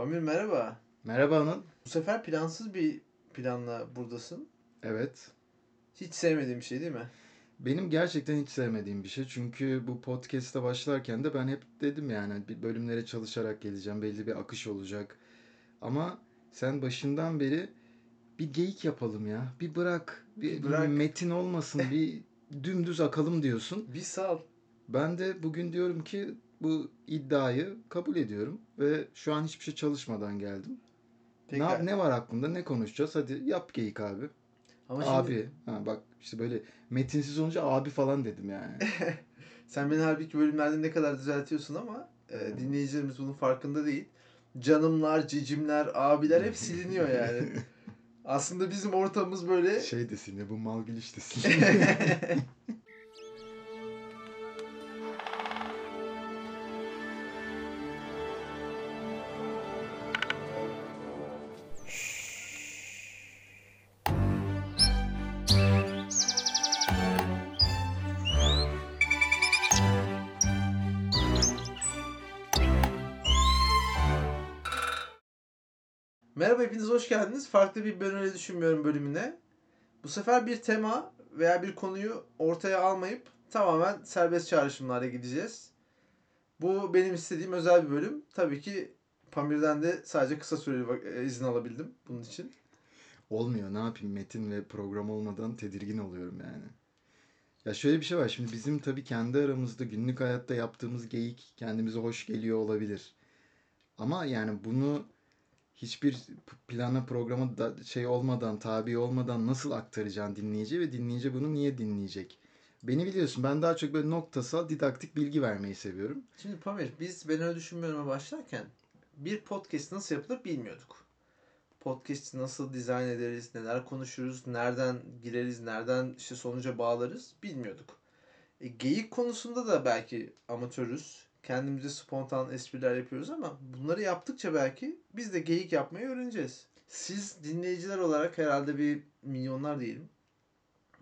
Pamir merhaba. Merhaba Anıl. Bu sefer plansız bir planla buradasın. Evet. Hiç sevmediğim bir şey değil mi? Benim gerçekten hiç sevmediğim bir şey. Çünkü bu podcast'a başlarken de ben hep dedim yani bir bölümlere çalışarak geleceğim. Belli bir akış olacak. Ama sen başından beri bir geyik yapalım ya. Bir bırak. Bir Bırak. metin olmasın. Bir dümdüz akalım diyorsun. Bir sal. Ben de bugün diyorum ki bu iddiayı kabul ediyorum. Ve şu an hiçbir şey çalışmadan geldim. Peki. Ne, ne var aklında? Ne konuşacağız? Hadi yap geyik abi. Ama şimdi Abi. Ha, bak işte böyle metinsiz olunca abi falan dedim yani. sen beni halbuki bölümlerde ne kadar düzeltiyorsun ama e, dinleyicilerimiz bunun farkında değil. Canımlar, cicimler, abiler hep siliniyor yani. Aslında bizim ortamımız böyle şey desin ya bu malgiliş desin. Merhaba hepiniz hoş geldiniz. Farklı bir ben öyle düşünmüyorum bölümüne. Bu sefer bir tema veya bir konuyu ortaya almayıp tamamen serbest çağrışımlarla gideceğiz. Bu benim istediğim özel bir bölüm. Tabii ki Pamir'den de sadece kısa süreli e, izin alabildim bunun için. Olmuyor ne yapayım metin ve program olmadan tedirgin oluyorum yani. Ya şöyle bir şey var şimdi bizim tabii kendi aramızda günlük hayatta yaptığımız geyik kendimize hoş geliyor olabilir. Ama yani bunu hiçbir plana programa da şey olmadan tabi olmadan nasıl aktaracaksın dinleyiciye ve dinleyici bunu niye dinleyecek? Beni biliyorsun ben daha çok böyle noktasal didaktik bilgi vermeyi seviyorum. Şimdi Pamir biz ben öyle düşünmüyorum'a başlarken bir podcast nasıl yapılır bilmiyorduk. Podcast'i nasıl dizayn ederiz, neler konuşuruz, nereden gireriz, nereden işte sonuca bağlarız bilmiyorduk. E, geyik konusunda da belki amatörüz. Kendimize spontan espriler yapıyoruz ama bunları yaptıkça belki biz de geyik yapmayı öğreneceğiz. Siz dinleyiciler olarak herhalde bir milyonlar diyelim.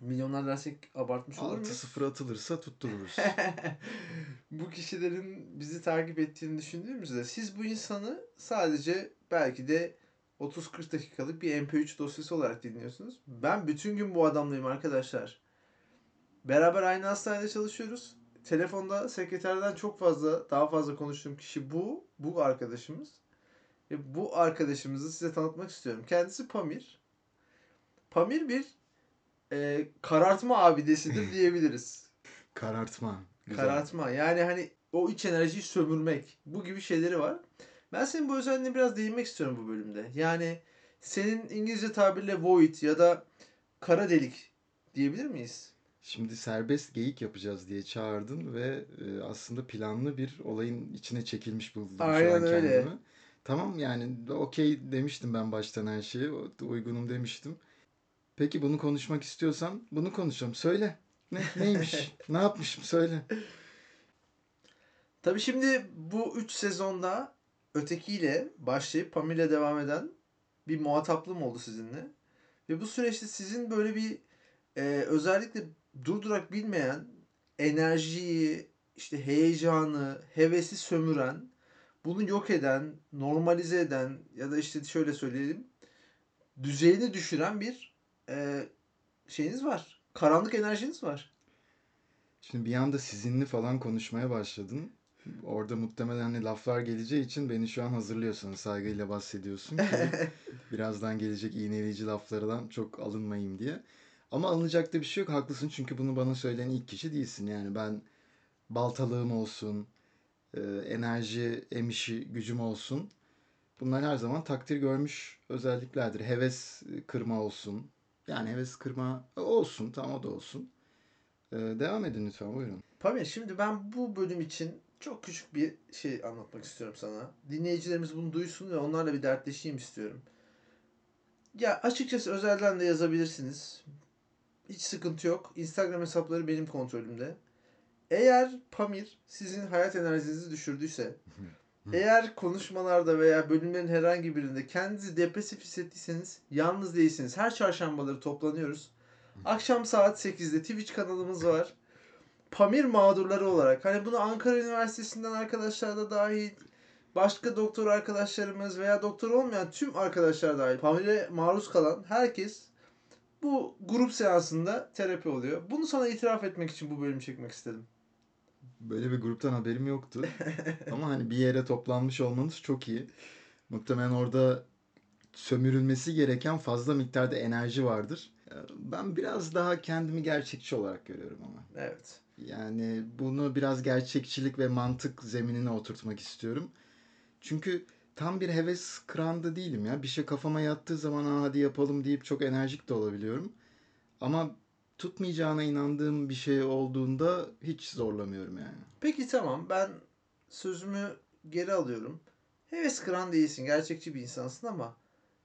Milyonlar dersek abartmış olur muyuz? 6-0 atılırsa tuttururuz. bu kişilerin bizi takip ettiğini düşündüğümüzde siz bu insanı sadece belki de 30-40 dakikalık bir MP3 dosyası olarak dinliyorsunuz. Ben bütün gün bu adamlayım arkadaşlar. Beraber aynı hastanede çalışıyoruz. Telefonda sekreterden çok fazla, daha fazla konuştuğum kişi bu. Bu arkadaşımız. Ve bu arkadaşımızı size tanıtmak istiyorum. Kendisi Pamir. Pamir bir e, karartma abidesidir diyebiliriz. Karartma. Güzel. Karartma. Yani hani o iç enerjiyi sömürmek. Bu gibi şeyleri var. Ben senin bu özelliğine biraz değinmek istiyorum bu bölümde. Yani senin İngilizce tabirle void ya da kara delik diyebilir miyiz? Şimdi serbest geyik yapacağız diye çağırdın ve e, aslında planlı bir olayın içine çekilmiş buldum şu Aynen an öyle. kendimi. Tamam yani okey demiştim ben baştan her şeye. o- Uygunum demiştim. Peki bunu konuşmak istiyorsan bunu konuşalım. Söyle. Ne, neymiş? ne yapmışım? Söyle. Tabii şimdi bu 3 sezonda ötekiyle başlayıp Pamir'le devam eden bir muhataplığım oldu sizinle. Ve bu süreçte sizin böyle bir e, özellikle durdurak bilmeyen enerjiyi, işte heyecanı, hevesi sömüren, bunu yok eden, normalize eden ya da işte şöyle söyleyelim düzeyini düşüren bir e, şeyiniz var. Karanlık enerjiniz var. Şimdi bir anda sizinli falan konuşmaya başladın. Orada muhtemelen hani laflar geleceği için beni şu an hazırlıyorsun. Saygıyla bahsediyorsun ki birazdan gelecek iğneleyici laflardan çok alınmayayım diye. Ama alınacak da bir şey yok. Haklısın çünkü bunu bana söyleyen ilk kişi değilsin. Yani ben baltalığım olsun, e, enerji emişi gücüm olsun. Bunlar her zaman takdir görmüş özelliklerdir. Heves kırma olsun. Yani heves kırma olsun. Tamam o da olsun. E, devam edin lütfen buyurun. Pamir şimdi ben bu bölüm için çok küçük bir şey anlatmak istiyorum sana. Dinleyicilerimiz bunu duysun ve onlarla bir dertleşeyim istiyorum. Ya açıkçası özelden de yazabilirsiniz. Hiç sıkıntı yok. Instagram hesapları benim kontrolümde. Eğer Pamir sizin hayat enerjinizi düşürdüyse, eğer konuşmalarda veya bölümlerin herhangi birinde kendinizi depresif hissettiyseniz yalnız değilsiniz. Her çarşambaları toplanıyoruz. Akşam saat 8'de Twitch kanalımız var. Pamir mağdurları olarak hani bunu Ankara Üniversitesi'nden arkadaşlar da dahil başka doktor arkadaşlarımız veya doktor olmayan tüm arkadaşlar dahil Pamir'e maruz kalan herkes bu grup seansında terapi oluyor. Bunu sana itiraf etmek için bu bölümü çekmek istedim. Böyle bir gruptan haberim yoktu. Ama hani bir yere toplanmış olmanız çok iyi. Muhtemelen orada sömürülmesi gereken fazla miktarda enerji vardır. Ben biraz daha kendimi gerçekçi olarak görüyorum ama. Evet. Yani bunu biraz gerçekçilik ve mantık zeminine oturtmak istiyorum. Çünkü tam bir heves kıranda değilim ya. Bir şey kafama yattığı zaman Aa, hadi yapalım deyip çok enerjik de olabiliyorum. Ama tutmayacağına inandığım bir şey olduğunda hiç zorlamıyorum yani. Peki tamam ben sözümü geri alıyorum. Heves kıran değilsin, gerçekçi bir insansın ama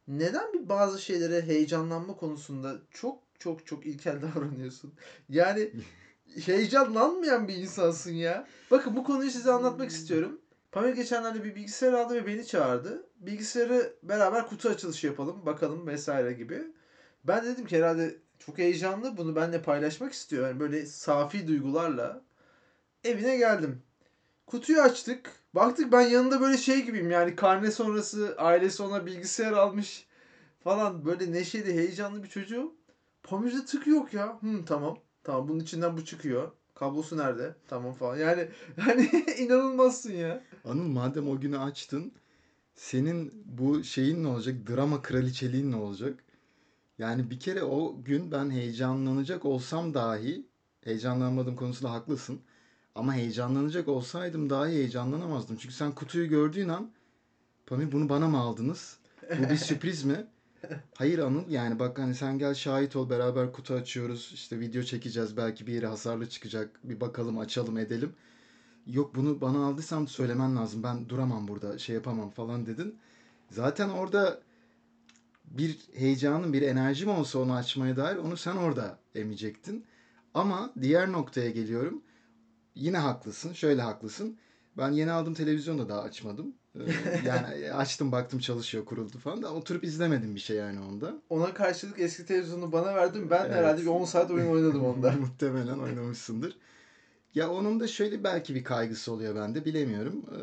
neden bir bazı şeylere heyecanlanma konusunda çok çok çok ilkel davranıyorsun? Yani heyecanlanmayan bir insansın ya. Bakın bu konuyu size anlatmak istiyorum. Pamir geçenlerde bir bilgisayar aldı ve beni çağırdı. Bilgisayarı beraber kutu açılışı yapalım, bakalım vesaire gibi. Ben dedim ki herhalde çok heyecanlı bunu benimle paylaşmak istiyor. Yani böyle safi duygularla evine geldim. Kutuyu açtık. Baktık ben yanında böyle şey gibiyim yani karne sonrası ailesi ona bilgisayar almış falan böyle neşeli heyecanlı bir çocuğum. Pamir'de tık yok ya. Hı tamam. Tamam bunun içinden bu çıkıyor. Kablosu nerede? Tamam falan. Yani hani inanılmazsın ya. Anıl madem o günü açtın, senin bu şeyin ne olacak? Drama kraliçeliğin ne olacak? Yani bir kere o gün ben heyecanlanacak olsam dahi, heyecanlanmadığım konusunda haklısın. Ama heyecanlanacak olsaydım dahi heyecanlanamazdım. Çünkü sen kutuyu gördüğün an, Pamir bunu bana mı aldınız? Bu bir sürpriz mi? Hayır Anıl yani bak hani sen gel şahit ol beraber kutu açıyoruz işte video çekeceğiz belki bir yere hasarlı çıkacak bir bakalım açalım edelim. Yok bunu bana aldıysan söylemen lazım ben duramam burada şey yapamam falan dedin. Zaten orada bir heyecanın bir enerjim olsa onu açmaya dair onu sen orada emecektin. Ama diğer noktaya geliyorum. Yine haklısın şöyle haklısın. Ben yeni aldığım televizyonu da daha açmadım. Ee, yani açtım baktım çalışıyor kuruldu falan da oturup izlemedim bir şey yani onda. Ona karşılık eski televizyonu bana verdin. Ben Evet. herhalde bir 10 saat oyun oynadım onda. Muhtemelen oynamışsındır. Ya onun da şöyle belki bir kaygısı oluyor bende bilemiyorum. Ee,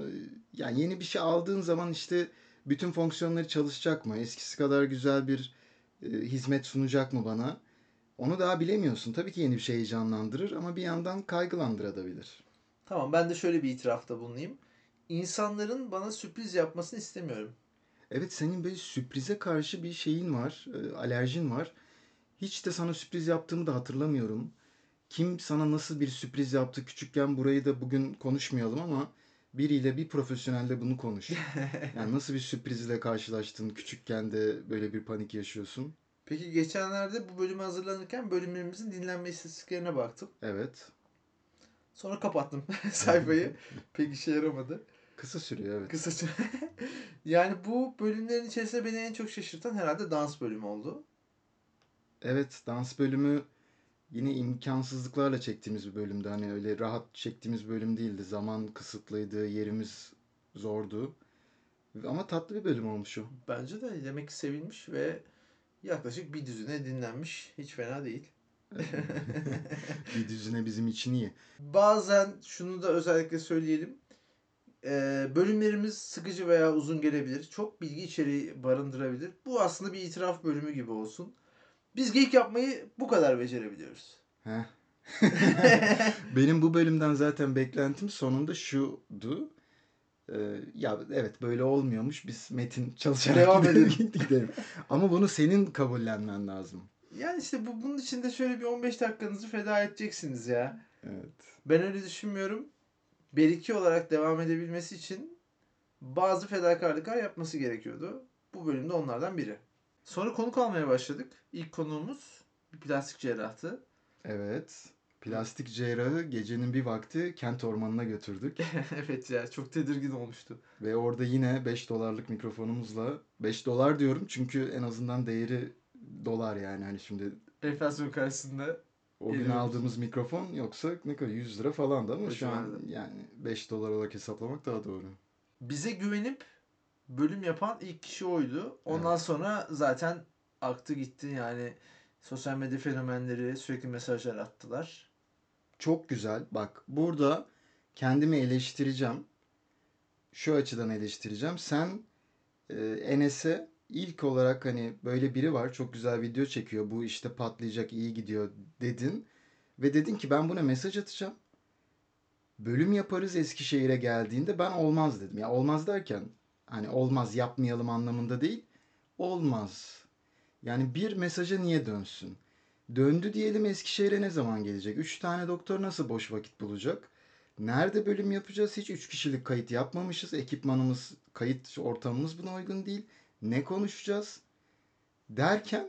Yani yeni bir şey aldığın zaman işte bütün fonksiyonları çalışacak mı? Eskisi kadar güzel bir e, hizmet sunacak mı bana? Onu daha bilemiyorsun. Tabii ki yeni bir şey heyecanlandırır ama bir yandan kaygılandırabilir. Tamam ben de şöyle bir itirafta bulunayım. İnsanların bana sürpriz yapmasını istemiyorum. Evet senin böyle sürprize karşı bir şeyin var, e, alerjin var. Hiç de sana sürpriz yaptığımı da hatırlamıyorum. Kim sana nasıl bir sürpriz yaptı küçükken burayı da bugün konuşmayalım ama biriyle bir profesyonelle bunu konuş. Yani nasıl bir sürprizle karşılaştın küçükken de böyle bir panik yaşıyorsun? Peki geçenlerde bu bölüme hazırlanırken bölümlerimizin dinlenme istatistiklerine baktım. Evet. Sonra kapattım sayfayı. Pek işe yaramadı. Kısa sürüyor evet. Kısaca. yani bu bölümlerin içerisinde beni en çok şaşırtan herhalde dans bölümü oldu. Evet dans bölümü yine imkansızlıklarla çektiğimiz bir bölümdü. Hani öyle rahat çektiğimiz bölüm değildi. Zaman kısıtlıydı, yerimiz zordu. Ama tatlı bir bölüm olmuş o. Bence de demek ki sevilmiş ve yaklaşık bir düzine dinlenmiş. Hiç fena değil. bir düzine bizim için iyi. Bazen şunu da özellikle söyleyelim. Ee, bölümlerimiz sıkıcı veya uzun gelebilir. Çok bilgi içeriği barındırabilir. Bu aslında bir itiraf bölümü gibi olsun. Biz geyik yapmayı bu kadar becerebiliyoruz. Heh. Benim bu bölümden zaten beklentim sonunda şudu. Ee, ya evet böyle olmuyormuş. Biz metin çalışarak Devam gidelim, gidelim. Ama bunu senin kabullenmen lazım. Yani işte bu, bunun için de şöyle bir 15 dakikanızı feda edeceksiniz ya. Evet. Ben öyle düşünmüyorum. Beriki olarak devam edebilmesi için bazı fedakarlıklar yapması gerekiyordu. Bu bölümde onlardan biri. Sonra konuk almaya başladık. İlk konuğumuz bir plastik cerrahtı. Evet. Plastik cerrahı gecenin bir vakti kent ormanına götürdük. evet ya çok tedirgin olmuştu. Ve orada yine 5 dolarlık mikrofonumuzla 5 dolar diyorum çünkü en azından değeri dolar yani hani şimdi Enflasyon karşısında o gün aldığımız mikrofon yoksa ne kadar 100 lira falandı ama O şu an yani 5 dolar olarak hesaplamak daha doğru. bize güvenip bölüm yapan ilk kişi oydu. Ondan Evet. sonra zaten aktı gitti yani sosyal medya fenomenleri sürekli mesajlar attılar. Çok güzel. Bak burada kendimi eleştireceğim. şu açıdan eleştireceğim. Sen e, Enes'e ilk olarak hani böyle biri var çok güzel video çekiyor bu işte patlayacak iyi gidiyor dedin. Ve dedin ki ben buna mesaj atacağım. Bölüm yaparız Eskişehir'e geldiğinde ben olmaz dedim. Ya olmaz derken hani olmaz yapmayalım anlamında değil. Olmaz. Yani bir mesaja niye dönsün? Döndü diyelim Eskişehir'e ne zaman gelecek? Üç tane doktor nasıl boş vakit bulacak? Nerede bölüm yapacağız? Hiç üç kişilik kayıt yapmamışız. Ekipmanımız, kayıt ortamımız buna uygun değil. Ne konuşacağız? Derken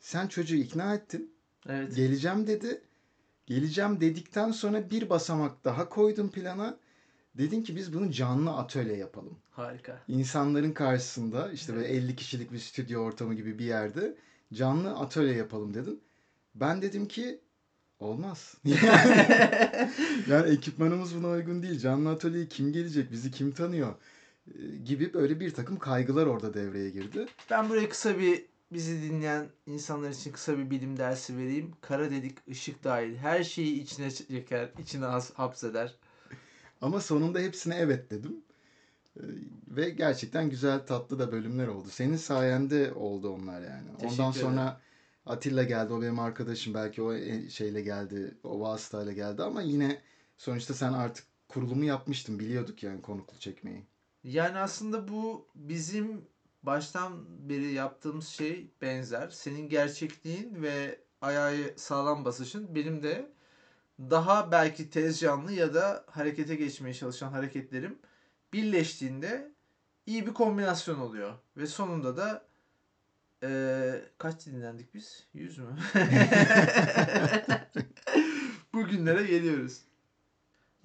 sen çocuğu ikna ettin. Evet. Geleceğim dedi. Geleceğim dedikten sonra bir basamak daha koydun plana. Dedin ki biz bunu canlı atölye yapalım. Harika. İnsanların karşısında işte böyle 50 kişilik bir stüdyo ortamı gibi bir yerde canlı atölye yapalım dedin. Ben dedim ki olmaz. yani ekipmanımız buna uygun değil. Canlı atölyeye kim gelecek? Bizi kim tanıyor? Gibi böyle bir takım kaygılar orada devreye girdi. Ben buraya kısa bir bizi dinleyen insanlar için kısa bir bilim dersi vereyim. Kara delik ışık dahil her şeyi içine çeker, içine hapseder. Ama sonunda hepsine evet dedim. Ee, Ve gerçekten güzel tatlı da bölümler oldu. Senin sayende oldu onlar yani. Teşekkür Ondan ederim. sonra Atilla geldi. O benim arkadaşım. Belki o e- şeyle geldi. O vasıtayla geldi ama yine sonuçta sen artık kurulumu yapmıştın. Biliyorduk yani konuklu çekmeyi. Yani aslında bu bizim baştan beri yaptığımız şey benzer. Senin gerçekliğin ve ayağı sağlam basışın benim de daha belki tez canlı ya da harekete geçmeye çalışan hareketlerim birleştiğinde iyi bir kombinasyon oluyor. Ve sonunda da eee, kaç dinlendik biz? 100 mü? Bugünlere geliyoruz.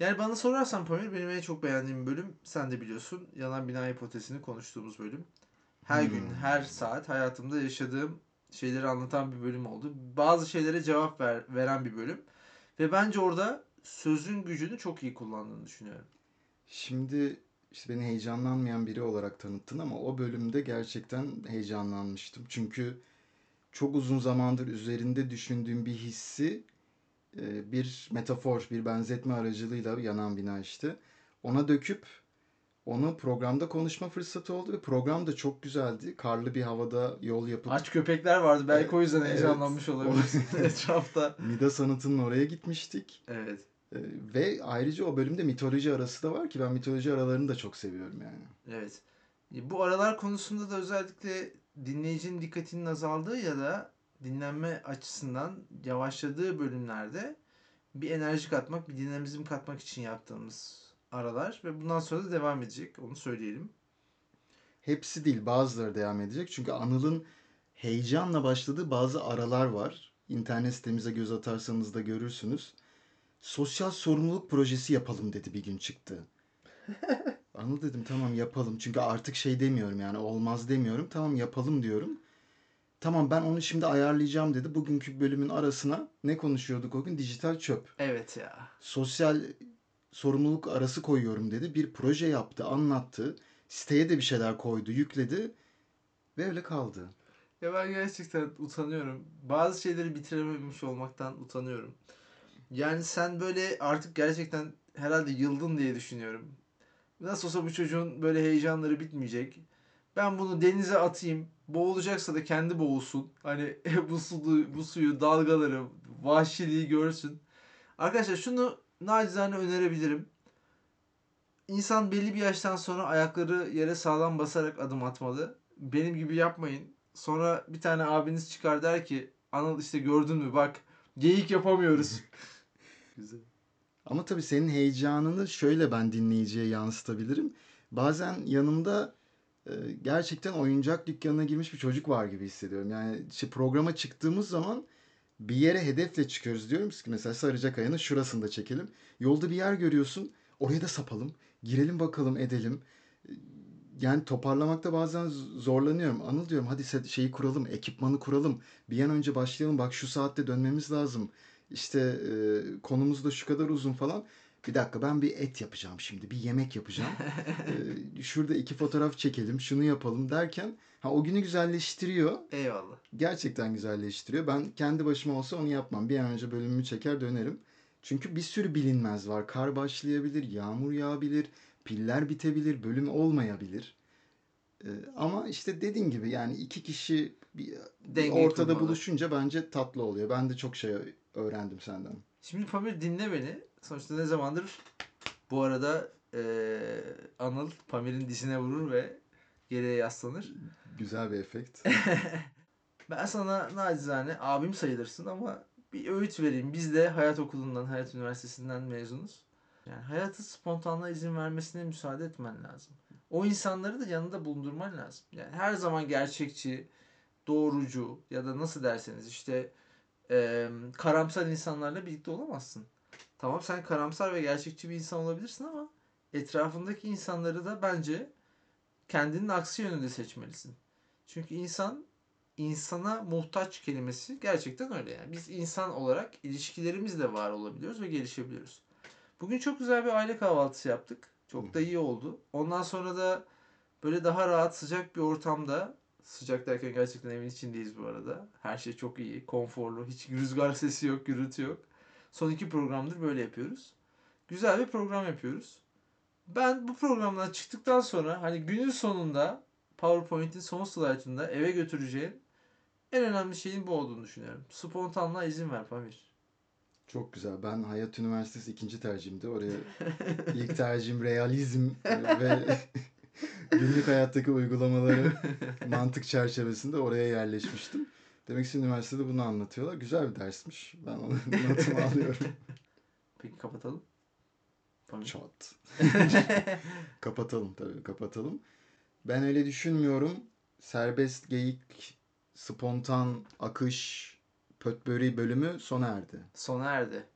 Yani bana sorarsan Pamir benim en çok beğendiğim bölüm sen de biliyorsun yanan bina hipotezini konuştuğumuz bölüm. Her Hmm. gün, her saat hayatımda yaşadığım şeyleri anlatan bir bölüm oldu. Bazı şeylere cevap ver, veren bir bölüm. Ve bence orada sözün gücünü çok iyi kullandığını düşünüyorum. Şimdi işte beni heyecanlanmayan biri olarak tanıttın ama o bölümde gerçekten heyecanlanmıştım. Çünkü çok uzun zamandır üzerinde düşündüğüm bir hissi e, bir metafor, bir benzetme aracılığıyla yanan bina işte ona döküp onu programda konuşma fırsatı oldu ve program da çok güzeldi. Karlı bir havada yol yapıp Aç köpekler vardı. Belki o yüzden Evet. heyecanlanmış olabilirsin etrafta. Midas Anıtı'nın oraya gitmiştik. Evet. E, Ve ayrıca o bölümde mitoloji arası da var ki ben mitoloji aralarını da çok seviyorum yani. Evet. E, Bu aralar konusunda da özellikle dinleyicinin dikkatinin azaldığı ya da dinlenme açısından yavaşladığı bölümlerde bir enerji katmak, bir dinamizm katmak için yaptığımız aralar ve bundan sonra da devam edecek. Onu söyleyelim. Hepsi değil bazıları devam edecek. Çünkü Anıl'ın heyecanla başladığı bazı aralar var. İnternet sitemize göz atarsanız da görürsünüz. Sosyal sorumluluk projesi yapalım dedi bir gün çıktı. Anıl dedim tamam yapalım. Çünkü artık şey demiyorum yani olmaz demiyorum. Tamam yapalım diyorum. Tamam ben onu şimdi ayarlayacağım dedi. Bugünkü bölümün arasına ne konuşuyorduk o gün? Dijital çöp. Evet ya. Sosyal sorumluluk arası koyuyorum dedi. Bir proje yaptı, anlattı. Siteye de bir şeyler koydu, yükledi ve öyle kaldı. Ya ben gerçekten utanıyorum. Bazı şeyleri bitirememiş olmaktan utanıyorum. Yani sen böyle artık gerçekten herhalde yıldın diye düşünüyorum. Nasıl olsa bu çocuğun böyle heyecanları bitmeyecek. Ben bunu denize atayım. Boğulacaksa da kendi boğulsun. Hani bu suyu, bu suyu, dalgaları, vahşiliği görsün. Arkadaşlar şunu nacizane önerebilirim. İnsan belli bir yaştan sonra ayakları yere sağlam basarak adım atmalı. Benim gibi yapmayın. Sonra bir tane abiniz çıkar der ki Anıl işte gördün mü bak geyik yapamıyoruz. Güzel. Ama tabii senin heyecanını şöyle ben dinleyiciye yansıtabilirim. Bazen yanımda e, gerçekten oyuncak dükkanına girmiş bir çocuk var gibi hissediyorum. Yani işte programa çıktığımız zaman bir yere hedefle çıkıyoruz diyorum ki mesela Sarıcakaya'nın şurasında çekelim. Yolda bir yer görüyorsun oraya da sapalım. Girelim bakalım edelim. Yani toparlamakta bazen zorlanıyorum. Anıl diyorum hadi şeyi kuralım, ekipmanı kuralım. Bir an önce başlayalım. Bak şu saatte dönmemiz lazım. İşte e, konumuz da şu kadar uzun falan. Bir dakika ben bir et yapacağım şimdi. Bir yemek yapacağım. E, şurada iki fotoğraf çekelim. Şunu yapalım derken ha, o günü güzelleştiriyor. Eyvallah. Gerçekten güzelleştiriyor. Ben kendi başıma olsa onu yapmam. Bir an önce bölümümü çeker dönerim. Çünkü bir sürü bilinmez var. Kar başlayabilir, yağmur yağabilir, piller bitebilir, bölüm olmayabilir. Ee, ama işte dediğin gibi yani iki kişi bir, bir Denge ortada kurmalı. buluşunca bence tatlı oluyor. Ben de çok şey öğrendim senden. Şimdi Pamir dinle beni. Sonuçta ne zamandır bu arada eee Anıl Pamir'in dizine vurur ve geriye yaslanır. Güzel bir efekt. Ben sana nacizane abim sayılırsın ama bir öğüt vereyim. Biz de Hayat Okulu'ndan, Hayat Üniversitesi'nden mezunuz. Yani hayatı spontanlığa izin vermesine müsaade etmen lazım. O insanları da yanında bulundurman lazım. Yani her zaman gerçekçi, doğrucu ya da nasıl derseniz işte eee, karamsar insanlarla birlikte olamazsın. Tamam sen karamsar ve gerçekçi bir insan olabilirsin ama etrafındaki insanları da bence kendinin aksi yönünde seçmelisin. Çünkü insan insana muhtaç kelimesi gerçekten öyle yani. Biz insan olarak ilişkilerimizle var olabiliyoruz ve gelişebiliyoruz. Bugün çok güzel bir aile kahvaltısı yaptık. Çok da iyi oldu. Ondan sonra da böyle daha rahat sıcak bir ortamda sıcak derken gerçekten evin içindeyiz bu arada. Her şey çok iyi, konforlu. Hiç rüzgar sesi yok, gürültü yok. Son iki programdır böyle yapıyoruz. Güzel bir program yapıyoruz. Ben bu programdan çıktıktan sonra hani günün sonunda PowerPoint'in son slaytında eve götüreceğin en önemli şeyin bu olduğunu düşünüyorum. Spontanlığa izin ver Pamir. Çok güzel. Ben Hayat Üniversitesi ikinci tercihimdi. Oraya ilk tercihim realizm ve günlük hayattaki uygulamaları mantık çerçevesinde oraya yerleşmiştim. Demek ki üniversitede bunu anlatıyorlar. Güzel bir dersmiş. Ben onu notumu alıyorum. Peki kapatalım. Çat. Kapatalım tabii kapatalım. Ben öyle düşünmüyorum. Serbest geyik, spontan akış, pötböri bölümü sona erdi. Sona erdi.